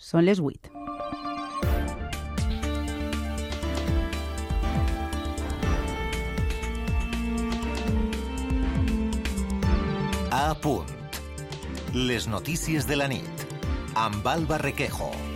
Són les 8. A punt. Les notícies de la nit. Amb Alba Requejo.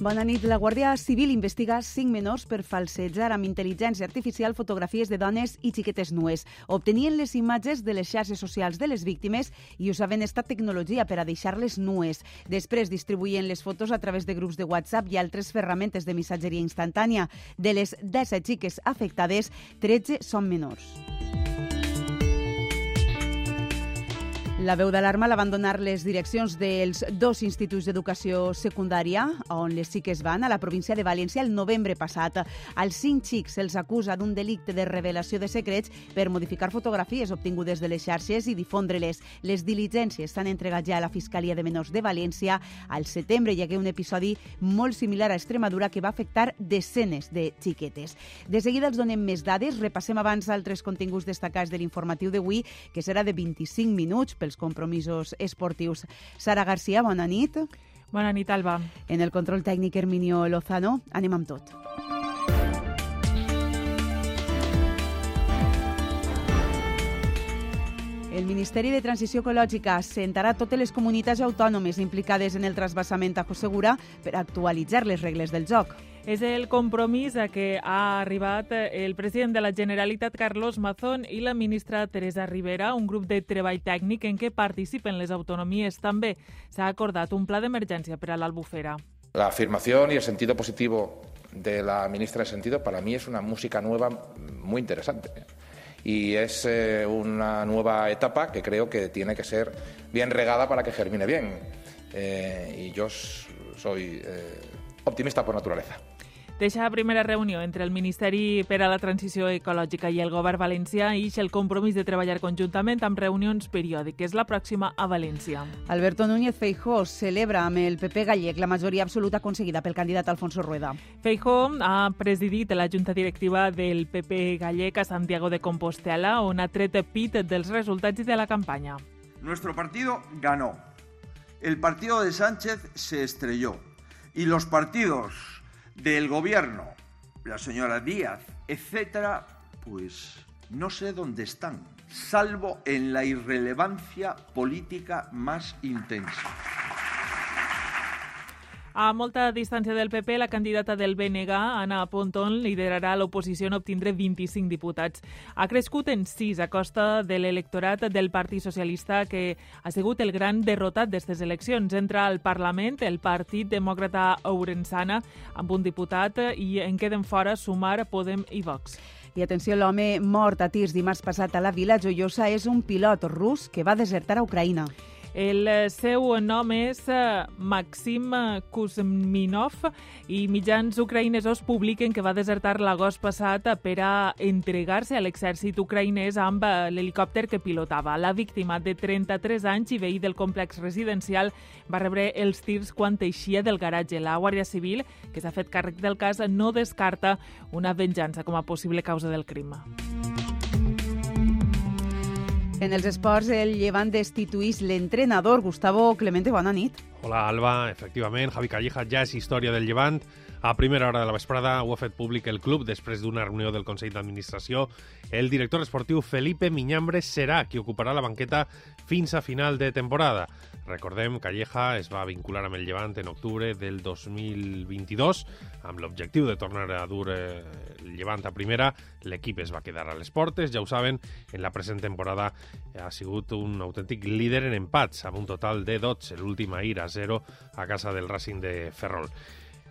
Bona nit. La Guàrdia Civil investiga cinc menors per falsejar amb intel·ligència artificial fotografies de dones i xiquetes nues. Obtenien les imatges de les xarxes socials de les víctimes i usaven esta tecnologia per a deixar-les nues. Després distribuïen les fotos a través de grups de WhatsApp i altres ferramentes de missatgeria instantània. De les 17 xiques afectades, 13 són menors. La veu d'alarma la van donar les direccions dels dos instituts d'educació secundària on les xiques van a la província de València el novembre passat. Als cinc xics se'ls acusa d'un delicte de revelació de secrets per modificar fotografies obtingudes de les xarxes i difondre-les. Les diligències s'han entregat ja a la Fiscalia de Menors de València. Al setembre hi hagué un episodi molt similar a Extremadura que va afectar desenes de xiquetes. De seguida els donem més dades. Repassem abans altres continguts destacats de l'informatiu d'avui, que serà de 25 minuts pels compromisos esportius. Sara Garcia, bona nit. Bona nit, Alba. En el control tècnic Herminio Lozano, anem amb tot. El Ministeri de Transició Ecològica sentarà totes les comunitats autònomes implicades en el trasbassament a Segura per actualitzar les regles del joc. És el compromís a què ha arribat el president de la Generalitat, Carlos Mazón, i la ministra Teresa Rivera, un grup de treball tècnic en què participen les autonomies. També s'ha acordat un pla d'emergència per a l'Albufera. La afirmación y el sentido positivo de la ministra de Sentido para mí es una música nueva muy interesante. Y es eh, una nueva etapa que creo que tiene que ser bien regada para que germine bien. Eh, y yo soy eh, optimista por naturaleza. Deixa primera reunió entre el Ministeri per a la Transició Ecològica i el Govern valencià i el compromís de treballar conjuntament amb reunions periòdiques. La pròxima a València. Alberto Núñez Feijó celebra amb el PP gallec la majoria absoluta aconseguida pel candidat Alfonso Rueda. Feijó ha presidit la junta directiva del PP gallec a Santiago de Compostela, on ha tret pit dels resultats i de la campanya. Nuestro partido ganó. El partido de Sánchez se estrelló. Y los partidos del gobierno, la señora Díaz, etcétera, pues no sé dónde están, salvo en la irrelevancia política más intensa. A molta distància del PP, la candidata del BNG, Anna Ponton, liderarà l'oposició en obtindre 25 diputats. Ha crescut en 6 a costa de l'electorat del Partit Socialista, que ha sigut el gran derrotat d'aquestes eleccions. Entra al Parlament el Partit Demòcrata Ourensana amb un diputat i en queden fora Sumar, Podem i Vox. I atenció, l'home mort a tirs dimarts passat a la Vila Joiosa és un pilot rus que va desertar a Ucraïna. El seu nom és Maxim Kuzminov i mitjans ucraïnesos publiquen que va desertar l'agost passat per a entregar-se a l'exèrcit ucraïnès amb l'helicòpter que pilotava. La víctima de 33 anys i veí del complex residencial va rebre els tirs quan eixia del garatge. La Guàrdia Civil, que s'ha fet càrrec del cas, no descarta una venjança com a possible causa del crim. En els esports, el Llevant destituís l'entrenador Gustavo Clemente. Bona nit. Hola, Alba. Efectivament, Javi Calleja ja és història del Llevant. A primera hora de la vesprada ho ha fet públic el club després d'una reunió del Consell d'Administració. El director esportiu Felipe Miñambres serà qui ocuparà la banqueta fins a final de temporada. Recordem, Calleja es va vincular amb el Llevant en octubre del 2022 amb l'objectiu de tornar a dur eh, el Llevant a primera. L'equip es va quedar a les portes, ja ho saben, en la present temporada ha sigut un autèntic líder en empats, amb un total de 12, l'últim ahir a 0 a casa del Racing de Ferrol.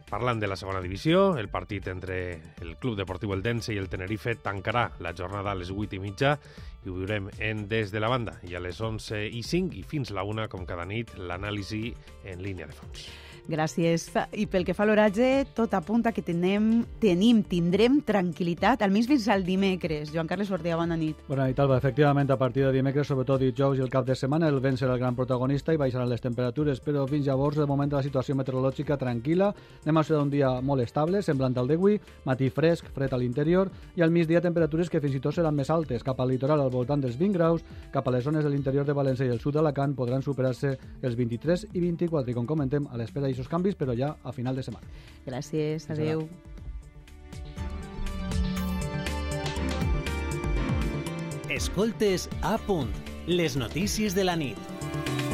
Parlant de la segona divisió, el partit entre el Club Deportiu Eldense i el Tenerife tancarà la jornada a les 8 i mitja i ho viurem en Des de la Banda i a les 11 i 5 i fins la 1, com cada nit, l'anàlisi en línia de fons. Gràcies. I pel que fa a l'oratge, tot apunta que tenem, tenim, tindrem tranquil·litat, almenys fins al dimecres. Joan Carles Bordia, bona nit. Bona nit, Alba. Efectivament, a partir de dimecres, sobretot dijous i el cap de setmana, el vent serà el gran protagonista i baixaran les temperatures, però fins llavors, de moment, la situació meteorològica tranquil·la. Demà serà un dia molt estable, semblant al d'avui, matí fresc, fred a l'interior, i al migdia temperatures que fins i tot seran més altes, cap al litoral al voltant dels 20 graus, cap a les zones de l'interior de València i el sud d'Alacant podran superar-se els 23 i 24, i com comentem, a l'espera d'aquests canvis, però ja a final de setmana. Gràcies, adeu. Escoltes a punt. Les notícies de la nit.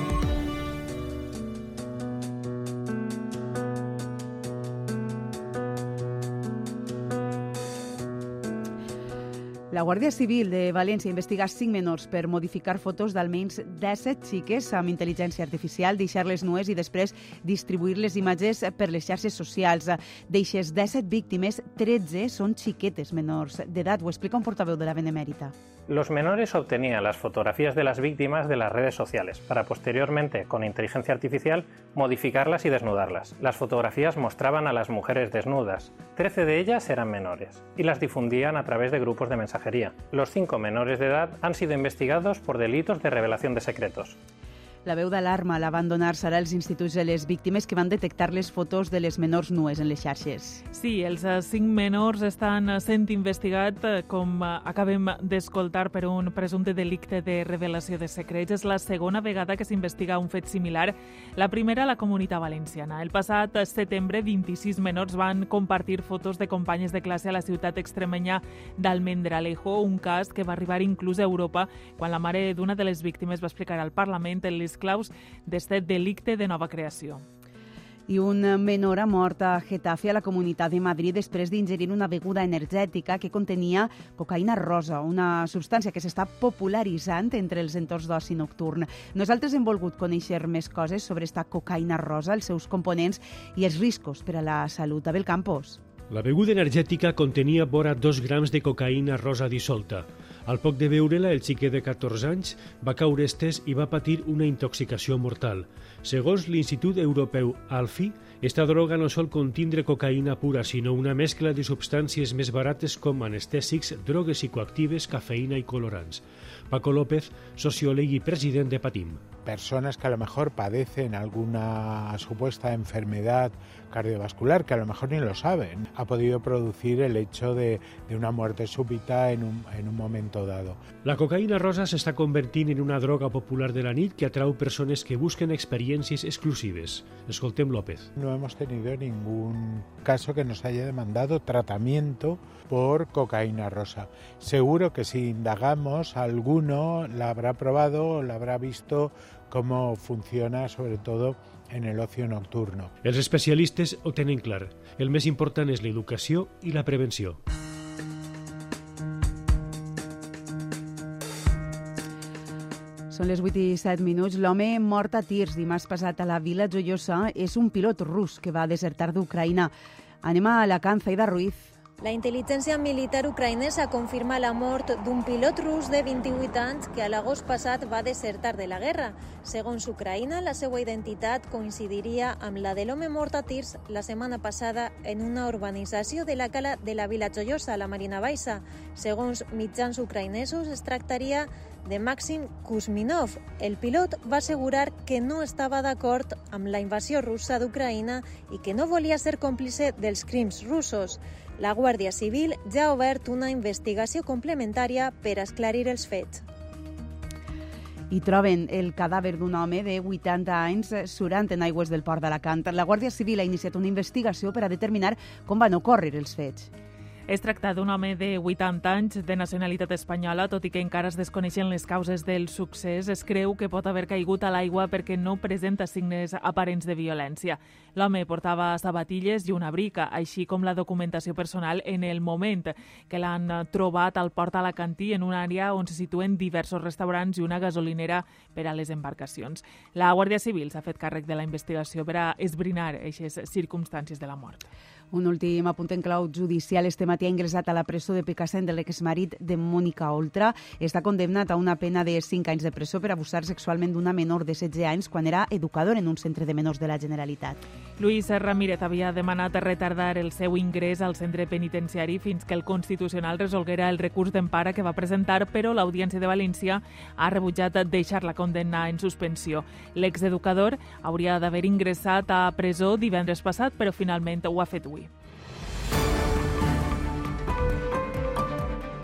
La Guàrdia Civil de València investiga cinc menors per modificar fotos d'almenys 17 xiques amb intel·ligència artificial, deixar-les nues i després distribuir les imatges per les xarxes socials. D'eixes 17 víctimes, 13 són xiquetes menors d'edat. Ho explica un portaveu de la Benemèrita. Los menores obtenían las fotografías de las víctimas de las redes sociales para posteriormente, con inteligencia artificial, modificarlas y desnudarlas. Las fotografías mostraban a las mujeres desnudas. Trece de ellas eran menores y las difundían a través de grupos de mensajería. Los cinco menores de edad han sido investigados por delitos de revelación de secretos. La veu d'alarma la van donar serà els instituts de les víctimes que van detectar les fotos de les menors nues en les xarxes. Sí, els eh, cinc menors estan eh, sent investigats, eh, com acabem d'escoltar, per un presumpte delicte de revelació de secrets. És la segona vegada que s'investiga un fet similar, la primera a la comunitat valenciana. El passat setembre, 26 menors van compartir fotos de companyes de classe a la ciutat extremenya d'Almendralejo, un cas que va arribar inclús a Europa quan la mare d'una de les víctimes va explicar al Parlament les claus d'este delicte de nova creació. I un menor ha mort a Getafe, a la Comunitat de Madrid, després d'ingerir una beguda energètica que contenia cocaïna rosa, una substància que s'està popularitzant entre els entorns d'oci nocturn. Nosaltres hem volgut conèixer més coses sobre esta cocaïna rosa, els seus components i els riscos per a la salut. Abel Campos. La beguda energètica contenia vora 2 grams de cocaïna rosa dissolta. Al poc de beure-la, el xiquet de 14 anys va caure estès i va patir una intoxicació mortal. Segons l'Institut Europeu ALFI, esta droga no sol contindre cocaïna pura, sinó una mescla de substàncies més barates com anestèsics, drogues psicoactives, cafeïna i colorants. Paco López, sociólogo y presidente de Patim. Personas que a lo mejor padecen alguna supuesta enfermedad cardiovascular, que a lo mejor ni lo saben, ha podido producir el hecho de, de una muerte súbita en un, en un momento dado. La cocaïna rosa s'està convertint en una droga popular de la nit que atrau persones que busquen experiencias exclusives. Escoltem López. No hemos tenido ningún caso que nos haya demandado tratamiento por cocaína rosa. Seguro que si indagamos, alguno la habrá probado, la habrá visto cómo funciona, sobre todo en el ocio nocturno. Els especialistes ho tenen clar. El més important és l'educació i la prevenció. Són les 8 i 7 minuts. L'home mort a tirs dimarts passat a la Vila Joiosa és un pilot rus que va desertar d'Ucraïna. Anem a Alacant, Zaida Ruiz. La intel·ligència militar ucraïnesa confirma la mort d'un pilot rus de 28 anys que a l'agost passat va desertar de la guerra. Segons Ucraïna, la seva identitat coincidiria amb la de l'home mort a tirs la setmana passada en una urbanització de la cala de la Vila Joiosa, a la Marina Baixa. Segons mitjans ucraïnesos, es tractaria de Maxim Kuzminov. El pilot va assegurar que no estava d'acord amb la invasió russa d'Ucraïna i que no volia ser còmplice dels crims russos. La Guàrdia Civil ja ha obert una investigació complementària per esclarir els fets. I troben el cadàver d'un home de 80 anys surant en aigües del port d'Alacant. La Guàrdia Civil ha iniciat una investigació per a determinar com van ocórrer els fets. Es tracta d'un home de 80 anys de nacionalitat espanyola, tot i que encara es desconeixen les causes del succés. Es creu que pot haver caigut a l'aigua perquè no presenta signes aparents de violència. L'home portava sabatilles i una brica, així com la documentació personal en el moment que l'han trobat al port alacantí en una àrea on se situen diversos restaurants i una gasolinera per a les embarcacions. La Guàrdia Civil s'ha fet càrrec de la investigació per a esbrinar aquestes circumstàncies de la mort. Un últim apunt en clau judicial. Este matí ha ingressat a la presó de Picassent de l'exmarit de Mònica Oltra. Està condemnat a una pena de 5 anys de presó per abusar sexualment d'una menor de 16 anys quan era educador en un centre de menors de la Generalitat. Luis Ramírez havia demanat retardar el seu ingrés al centre penitenciari fins que el Constitucional resolguera el recurs d'empara que va presentar, però l'Audiència de València ha rebutjat deixar la condemna en suspensió. L'exeducador hauria d'haver ingressat a presó divendres passat, però finalment ho ha fet avui.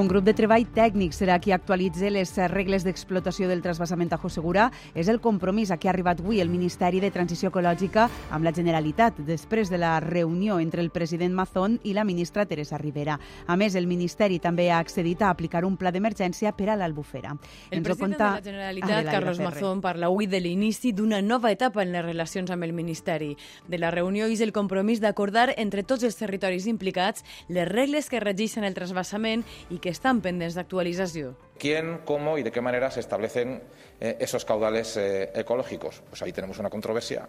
Un grup de treball tècnic serà qui actualitzi les regles d'explotació del trasbassament a Segura. És el compromís a què ha arribat avui el Ministeri de Transició Ecològica amb la Generalitat després de la reunió entre el president Mazón i la ministra Teresa Rivera. A més, el Ministeri també ha accedit a aplicar un pla d'emergència per a l'Albufera. El Ens president conta... de la Generalitat, Carlos Ferrer. Mazón, parla avui de l'inici d'una nova etapa en les relacions amb el Ministeri. De la reunió és el compromís d'acordar entre tots els territoris implicats les regles que regeixen el trasbassament i que están pendientes de actualización. ¿Quién, cómo y de qué manera se establecen eh, esos caudales eh, ecológicos? Pues ahí tenemos una controversia.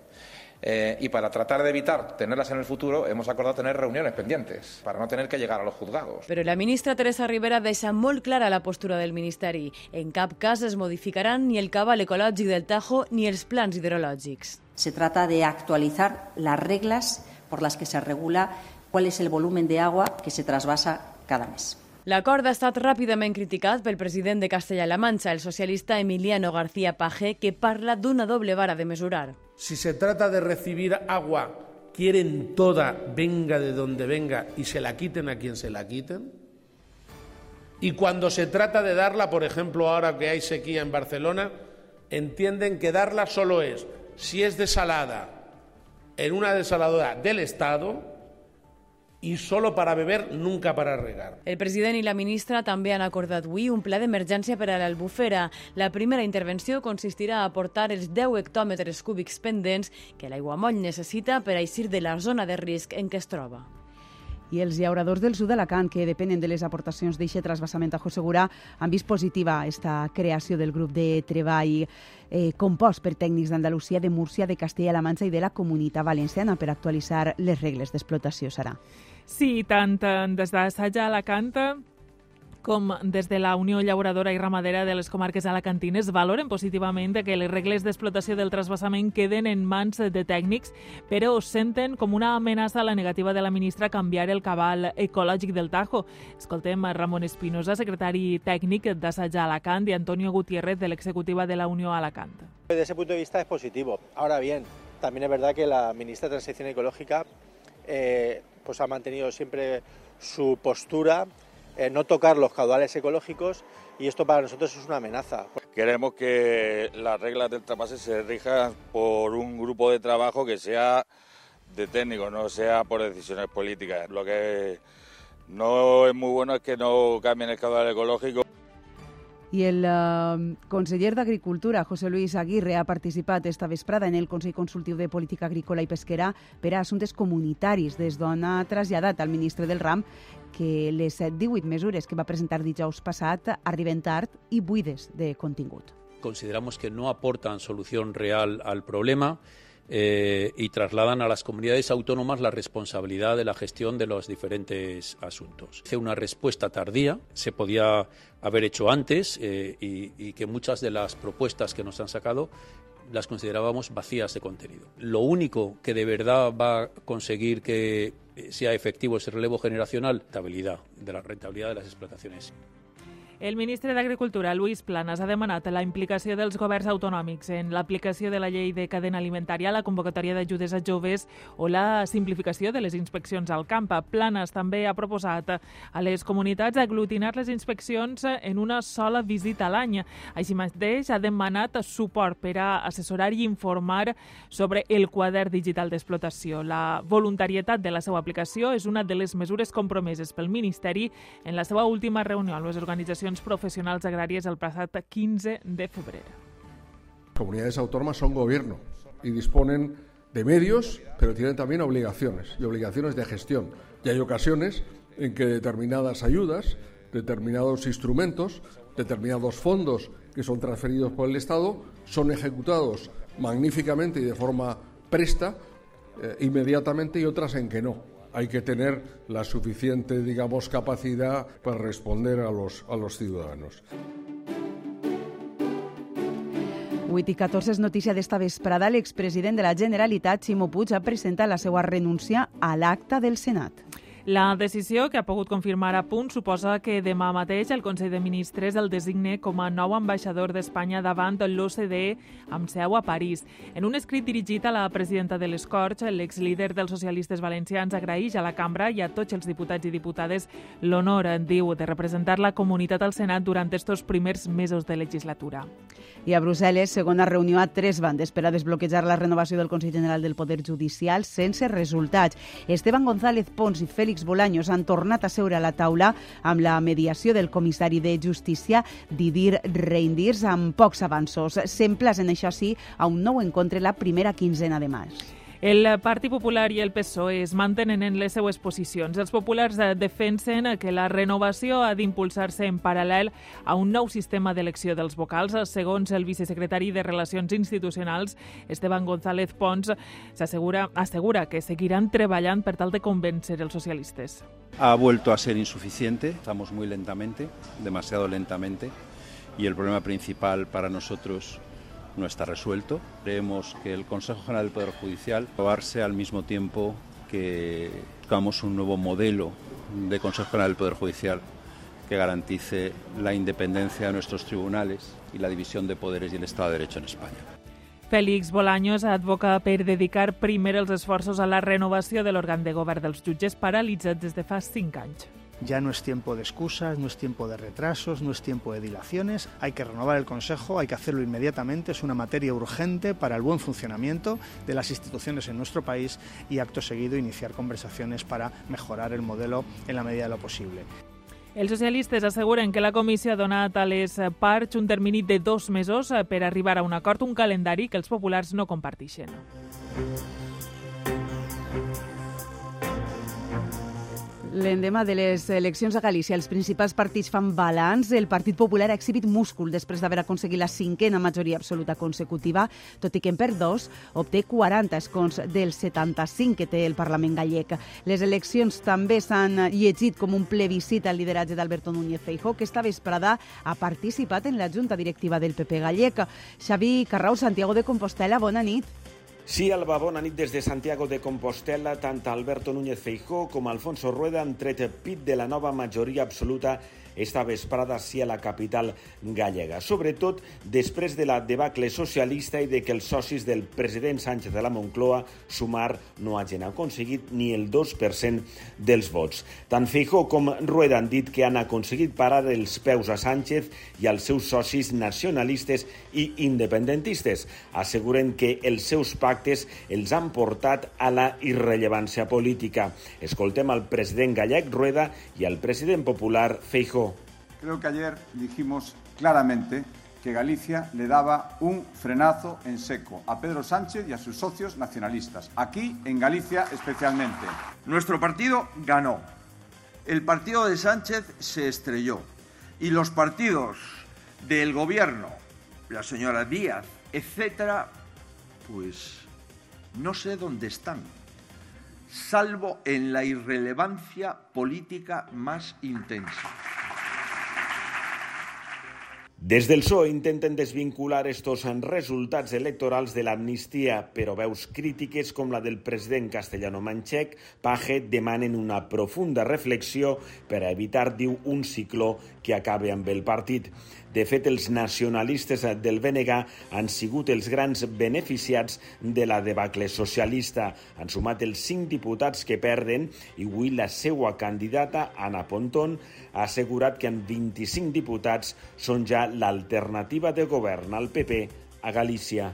Eh, y para tratar de evitar tenerlas en el futuro, hemos acordado tener reuniones pendientes, para no tener que llegar a los juzgados. Pero la ministra Teresa Rivera deixa molt clara la postura del Ministeri. En cap cas es modificaran ni el cabal ecològic del Tajo ni els plans hidrològics. Se trata de actualizar las reglas por las que se regula cuál es el volumen de agua que se trasvasa cada mes. L'acord ha estat ràpidament criticat pel president de Castella-La Mancha, el socialista Emiliano García Pajé, que parla d'una doble vara de mesurar. Si se trata de recibir agua, quieren toda, venga de donde venga, y se la quiten a quien se la quiten. Y cuando se trata de darla, por ejemplo, ahora que hay sequía en Barcelona, entienden que darla solo es, si es desalada en una desaladora del Estado, i solo para beber, nunca para regar. El president i la ministra també han acordat avui un pla d'emergència per a l'Albufera. La primera intervenció consistirà a aportar els 10 hectòmetres cúbics pendents que l'aiguamoll necessita per a eixir de la zona de risc en què es troba i els llauradors del sud d'Alacant, que depenen de les aportacions d'eixe trasbassament a Josegurà, han vist positiva esta creació del grup de treball eh, compost per tècnics d'Andalusia, de Múrcia, de Castella-La Manxa i de la Comunitat Valenciana per actualitzar les regles d'explotació, serà. Sí, tant des d'assaig a Alacant com des de la Unió Llauradora i Ramadera de les comarques alacantines valoren positivament que les regles d'explotació del trasbassament queden en mans de tècnics, però senten com una amenaça a la negativa de la ministra a canviar el cabal ecològic del Tajo. Escoltem a Ramon Espinosa, secretari tècnic d'Assaig a Alacant, i Antonio Gutiérrez, de l'executiva de la Unió Alacant. Desde ese punto de vista es positivo. Ahora bien, también es verdad que la ministra de Transición Ecológica eh, pues ha mantenido siempre su postura eh, no tocar los caudales ecológicos y esto para nosotros es una amenaza. Queremos que las reglas del trapase se rijan por un grupo de trabajo que sea de técnicos, no sea por decisiones políticas. Lo que no es muy bueno es que no cambien el caudal ecológico. I el uh, conseller d'Agricultura, José Luis Aguirre, ha participat esta vesprada en el Consell Consultiu de Política Agrícola i Pesquera per a assumptes comunitaris, des d'on ha traslladat al ministre del RAM que les 18 mesures que va presentar dijous passat arriben tard i buides de contingut. Consideramos que no aportan solución real al problema eh, y trasladan a las comunidades autónomas la responsabilidad de la gestión de los diferentes asuntos. Hace una respuesta tardía, se podía haber hecho antes eh, y, y que muchas de las propuestas que nos han sacado las considerábamos vacías de contenido. Lo único que de verdad va a conseguir que sea efectivo ese relevo generacional, rentabilidad de la rentabilidad de las explotaciones. El ministre d'Agricultura, Luis Planas, ha demanat la implicació dels governs autonòmics en l'aplicació de la llei de cadena alimentària, la convocatòria d'ajudes a joves o la simplificació de les inspeccions al camp. Planas també ha proposat a les comunitats aglutinar les inspeccions en una sola visita a l'any. Així mateix, ha demanat suport per a assessorar i informar sobre el quadern digital d'explotació. La voluntarietat de la seva aplicació és una de les mesures compromeses pel Ministeri en la seva última reunió amb les organitzacions profesionales agrarias el pasado 15 de febrero. Comunidades autónomas son gobierno y disponen de medios, pero tienen también obligaciones y obligaciones de gestión. Y hay ocasiones en que determinadas ayudas, determinados instrumentos, determinados fondos que son transferidos por el Estado son ejecutados magníficamente y de forma presta eh, inmediatamente y otras en que no hay que tener la suficiente, digamos, capacidad para responder a los, a los ciudadanos. 8 i 14 és notícia d'esta vesprada. L'expresident de la Generalitat, Ximo Puig, ha presentat la seva renúncia a l'acta del Senat. La decisió, que ha pogut confirmar a punt, suposa que demà mateix el Consell de Ministres el designe com a nou ambaixador d'Espanya davant l'OCDE amb seu a París. En un escrit dirigit a la presidenta de les Corts, l'exlíder dels socialistes valencians agraeix a la cambra i a tots els diputats i diputades l'honor, diu, de representar la comunitat al Senat durant estos primers mesos de legislatura. I a Brussel·les, segona reunió a tres bandes per a desbloquejar la renovació del Consell General del Poder Judicial sense resultats. Esteban González Pons i Félix Bolaños han tornat a seure a la taula amb la mediació del comissari de Justícia Didier Reindirs amb pocs avanços. S'emplacen, això sí, a un nou encontre la primera quinzena de maig. El Partit Popular i el PSOE es mantenen en les seues posicions. Els populars eh, defensen que la renovació ha d'impulsar-se en paral·lel a un nou sistema d'elecció dels vocals. Segons el vicesecretari de Relacions Institucionals, Esteban González Pons, s'assegura assegura que seguiran treballant per tal de convèncer els socialistes. Ha vuelto a ser insuficiente, estamos muy lentamente, demasiado lentamente, y el problema principal para nosotros no está resuelto. Creemos que el Consejo General del Poder Judicial probarse al mismo tiempo que buscamos un nuevo modelo de Consejo General del Poder Judicial que garantice la independencia de nuestros tribunales y la división de poderes y el Estado de Derecho en España. Félix Bolaños advoca per dedicar primer els esforços a la renovació de l'òrgan de govern dels jutges paralitzat des de fa cinc anys. Ya no es tiempo de excusas, no es tiempo de retrasos, no es tiempo de dilaciones. Hay que renovar el Consejo, hay que hacerlo inmediatamente. Es una materia urgente para el buen funcionamiento de las instituciones en nuestro país y acto seguido iniciar conversaciones para mejorar el modelo en la medida de lo posible. Els socialistes asseguren que la comissió ha donat a les parts un termini de dos mesos per arribar a un acord, un calendari que els populars no comparteixen. L'endemà de les eleccions a Galícia, els principals partits fan balanç. El Partit Popular ha exhibit múscul després d'haver aconseguit la cinquena majoria absoluta consecutiva, tot i que en per dos obté 40 escons del 75 que té el Parlament gallec. Les eleccions també s'han llegit com un plebiscit al lideratge d'Alberto Núñez Feijó, que esta vesprada ha participat en la Junta Directiva del PP gallec. Xavi Carrau, Santiago de Compostela, bona nit. Sí, Alba, bona nit des de Santiago de Compostela. Tant Alberto Núñez Feijó com Alfonso Rueda han tret pit de la nova majoria absoluta esta vesprada sí a la capital gallega, sobretot després de la debacle socialista i de que els socis del president Sánchez de la Moncloa, Sumar, no hagin aconseguit ni el 2% dels vots. Tant Feijó com Rueda han dit que han aconseguit parar els peus a Sánchez i als seus socis nacionalistes i independentistes. Asseguren que els seus pactes els han portat a la irrellevància política. Escoltem al president gallec Rueda i al president popular Feijó. Creo que ayer dijimos claramente que Galicia le daba un frenazo en seco a Pedro Sánchez y a sus socios nacionalistas, aquí en Galicia especialmente. Nuestro partido ganó. El partido de Sánchez se estrelló. Y los partidos del gobierno, la señora Díaz, etcétera, pues no sé dónde están, salvo en la irrelevancia política más intensa. Des del PSOE intenten desvincular estos resultats electorals de l'amnistia, però veus crítiques com la del president castellano-manxec, Paje, demanen una profunda reflexió per a evitar, diu, un cicló que acabe amb el partit. De fet, els nacionalistes del BNG han sigut els grans beneficiats de la debacle socialista. Han sumat els cinc diputats que perden i avui la seva candidata, Anna Pontón, ha assegurat que amb 25 diputats són ja l'alternativa de govern al PP a Galícia.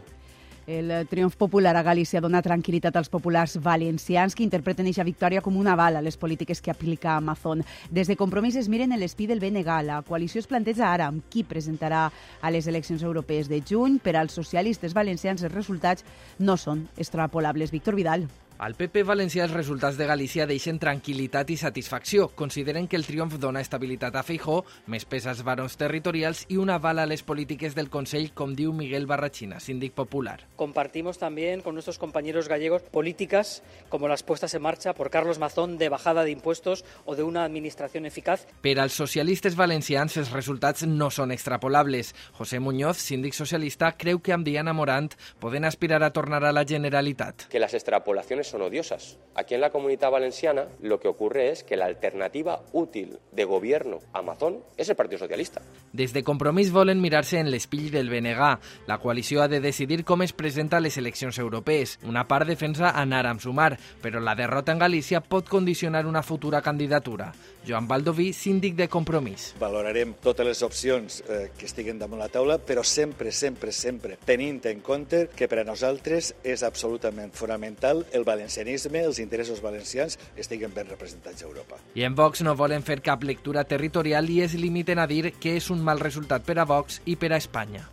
El triomf popular a Galícia dona tranquil·litat als populars valencians que interpreten aquesta victòria com una bala a les polítiques que aplica Amazon. Des de Compromís es miren l'espí del BNG. La coalició es planteja ara amb qui presentarà a les eleccions europees de juny. Per als socialistes valencians els resultats no són extrapolables. Víctor Vidal. Al PP valencià els resultats de Galícia deixen tranquil·litat i satisfacció. Consideren que el triomf dona estabilitat a Feijó, més pes als barons territorials i una bala a les polítiques del Consell, com diu Miguel Barrachina, síndic popular. Compartimos también con nuestros compañeros gallegos políticas como las puestas en marcha por Carlos Mazón de bajada de impuestos o de una administración eficaz. Per als socialistes valencians els resultats no són extrapolables. José Muñoz, síndic socialista, creu que amb Diana Morant poden aspirar a tornar a la Generalitat. Que las extrapolaciones son odiosas. Aquí en la comunidad valenciana lo que ocurre es que la alternativa útil de gobierno a Amazon es el Partido Socialista. Des de Compromís volen mirar-se en l'espill del BNG. La coalició ha de decidir com es presenta a les eleccions europees. Una part defensa anar amb sumar, però la derrota en Galícia pot condicionar una futura candidatura. Joan Baldoví, síndic de Compromís. Valorarem totes les opcions eh, que estiguen damunt la taula, però sempre, sempre, sempre tenint en compte que per a nosaltres és absolutament fonamental el valencianisme, els interessos valencians estiguen ben representats a Europa. I en Vox no volen fer cap lectura territorial i es limiten a dir que és un mal resultat per a Vox i per a Espanya.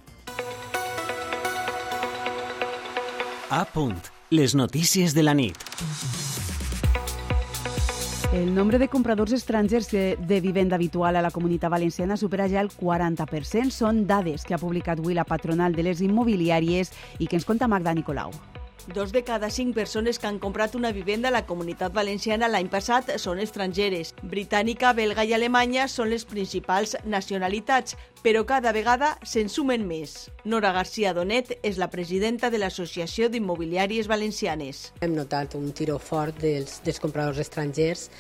A punt. Les notícies de la nit. El nombre de compradors estrangers de vivenda habitual a la comunitat valenciana supera ja el 40%. Són dades que ha publicat avui la patronal de les immobiliàries i que ens conta Magda Nicolau. Dos de cada cinc persones que han comprat una vivenda a la comunitat valenciana l'any passat són estrangeres. Britànica, belga i alemanya són les principals nacionalitats, però cada vegada se'n sumen més. Nora García Donet és la presidenta de l'Associació d'Immobiliàries Valencianes. Hem notat un tiro fort dels, dels compradors estrangers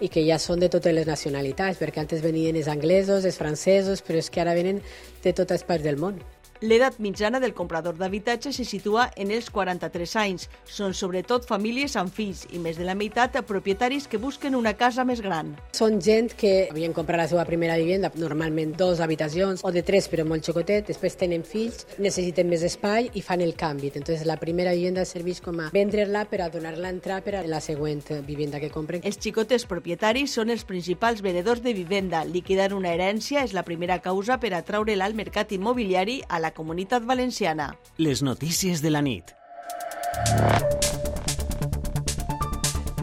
i que ja són de totes les nacionalitats, perquè antes venien els anglesos, els francesos, però és que ara venen de totes parts del món. L'edat mitjana del comprador d'habitatge se situa en els 43 anys. Són sobretot famílies amb fills i més de la meitat propietaris que busquen una casa més gran. Són gent que havien comprat la seva primera vivenda, normalment dos habitacions o de tres però molt xocotet, després tenen fills, necessiten més espai i fan el canvi. Entonces la primera vivenda serveix com a vendre-la per a donar-la entrar per a la següent vivenda que compren. Els xicotes propietaris són els principals venedors de vivenda. Liquidar una herència és la primera causa per atraure-la al mercat immobiliari a la comunitat valenciana. Les notícies de la nit.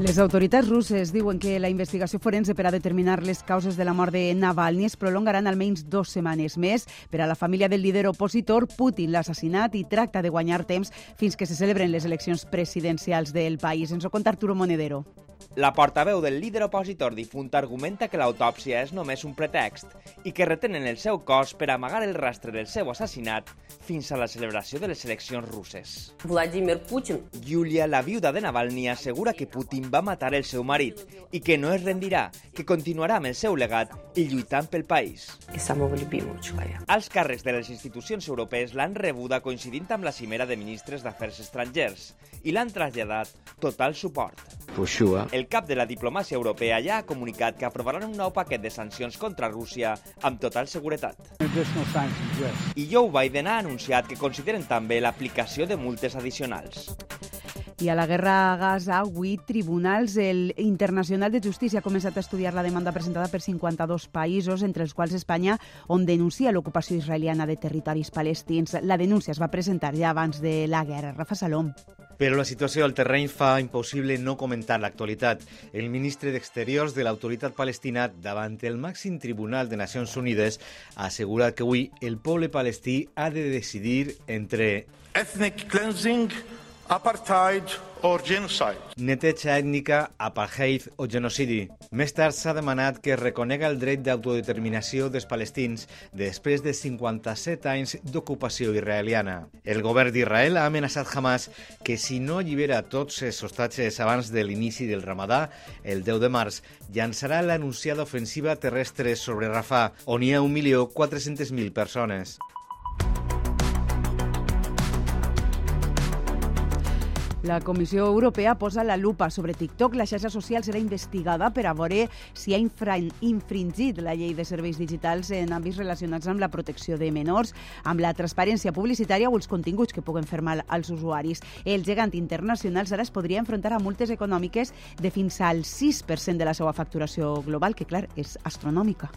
Les autoritats russes diuen que la investigació forense per a determinar les causes de la mort de Navalny es prolongaran almenys dues setmanes més. Per a la família del líder opositor, Putin l'ha assassinat i tracta de guanyar temps fins que se celebren les eleccions presidencials del país. Ens ho conta Arturo Monedero. La portaveu del líder opositor difunt argumenta que l'autòpsia és només un pretext i que retenen el seu cos per amagar el rastre del seu assassinat fins a la celebració de les eleccions russes. Vladimir Putin. Yulia, la viuda de Navalny, assegura que Putin va matar el seu marit i que no es rendirà, que continuarà amb el seu legat i lluitant pel país. Els càrrecs de les institucions europees l'han rebuda coincidint amb la cimera de ministres d'Afers Estrangers i l'han traslladat total suport. El cap de la diplomàcia europea ja ha comunicat que aprovaran un nou paquet de sancions contra Rússia amb total seguretat. I Joe Biden ha anunciat que consideren també l'aplicació de multes addicionals. I a la guerra a Gaza, avui tribunals el Internacional de Justícia ha començat a estudiar la demanda presentada per 52 països, entre els quals Espanya, on denuncia l'ocupació israeliana de territoris palestins. La denúncia es va presentar ja abans de la guerra. Rafa Salom. Però la situació del terreny fa impossible no comentar l'actualitat. El ministre d'Exteriors de l'autoritat palestina davant el màxim tribunal de Nacions Unides ha assegurat que avui el poble palestí ha de decidir entre ethnic cleansing, apartheid or genocide. Neteja ètnica, apartheid o genocidi. Més tard s'ha demanat que es reconega el dret d'autodeterminació dels palestins després de 57 anys d'ocupació israeliana. El govern d'Israel ha amenaçat Hamas que si no allibera tots els hostatges abans de l'inici del Ramadà, el 10 de març, llançarà l'anunciada ofensiva terrestre sobre Rafah, on hi ha 1.400.000 persones. La Comissió Europea posa la lupa sobre TikTok. La xarxa social serà investigada per a veure si ha infringit la llei de serveis digitals en àmbits relacionats amb la protecció de menors, amb la transparència publicitària o els continguts que puguen fer mal als usuaris. El gegant internacional ara es podria enfrontar a multes econòmiques de fins al 6% de la seva facturació global, que, clar, és astronòmica.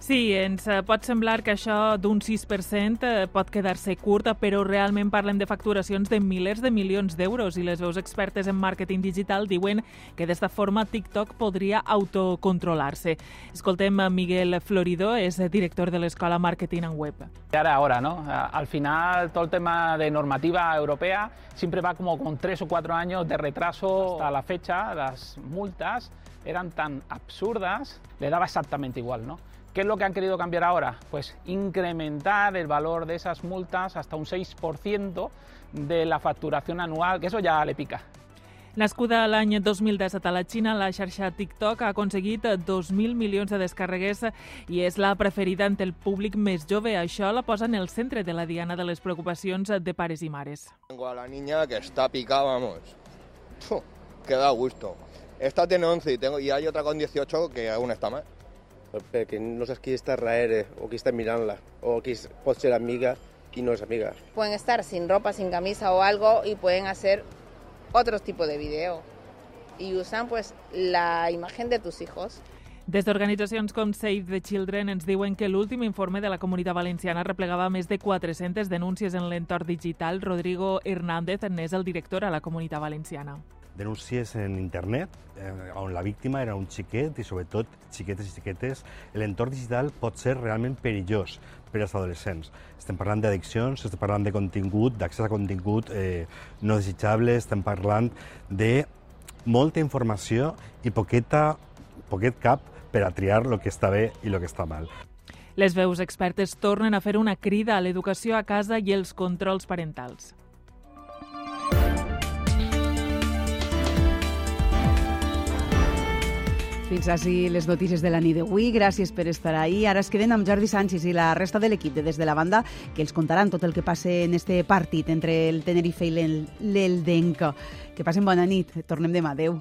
Sí, ens eh, pot semblar que això d'un 6% eh, pot quedar-se curt, però realment parlem de facturacions de milers de milions d'euros i les veus expertes en màrqueting digital diuen que d'esta forma TikTok podria autocontrolar-se. Escoltem a Miguel Florido, és director de l'Escola Marketing en Web. Ahora, ahora, ¿no? Al final, todo el tema de normativa europea siempre va como con tres o cuatro años de retraso hasta la fecha. Las multas eran tan absurdas, le daba exactamente igual, ¿no? ¿Qué es lo que han querido cambiar ahora? Pues incrementar el valor de esas multas hasta un 6% de la facturación anual, que eso ya le pica. Nascuda l'any 2017 a la Xina, la xarxa TikTok ha aconseguit 2.000 milions de descàrregues i és la preferida entre el públic més jove. Això la posa en el centre de la diana de les preocupacions de pares i mares. Tengo a la niña que está picada, vamos. Puh, que da gusto. Esta tiene 11 y, tengo, y hay otra con 18 que aún está más. Perquè no saps qui està darrere o qui està mirant-la o qui pot ser amiga y no es amiga. Pueden estar sin ropa, sin camisa o algo y pueden hacer otro tipo de video y usan pues la imagen de tus hijos. Des d'organitzacions com Save the Children ens diuen que l'últim informe de la Comunitat Valenciana replegava més de 400 denúncies en l'entorn digital. Rodrigo Hernández n'és el director a la Comunitat Valenciana denúncies en internet eh, on la víctima era un xiquet i sobretot xiquetes i xiquetes, l'entorn digital pot ser realment perillós per als adolescents. Estem parlant d'addiccions, estem parlant de contingut, d'accés a contingut eh, no desitjable, estem parlant de molta informació i poqueta, poquet cap per a triar el que està bé i el que està mal. Les veus expertes tornen a fer una crida a l'educació a casa i els controls parentals. Fins així les notícies de la nit d'avui. Gràcies per estar ahí. Ara es queden amb Jordi Sánchez i la resta de l'equip de Des de la Banda, que els contaran tot el que passa en este partit entre el Tenerife i l'Eldenc. Que passen bona nit. Tornem demà. Adéu.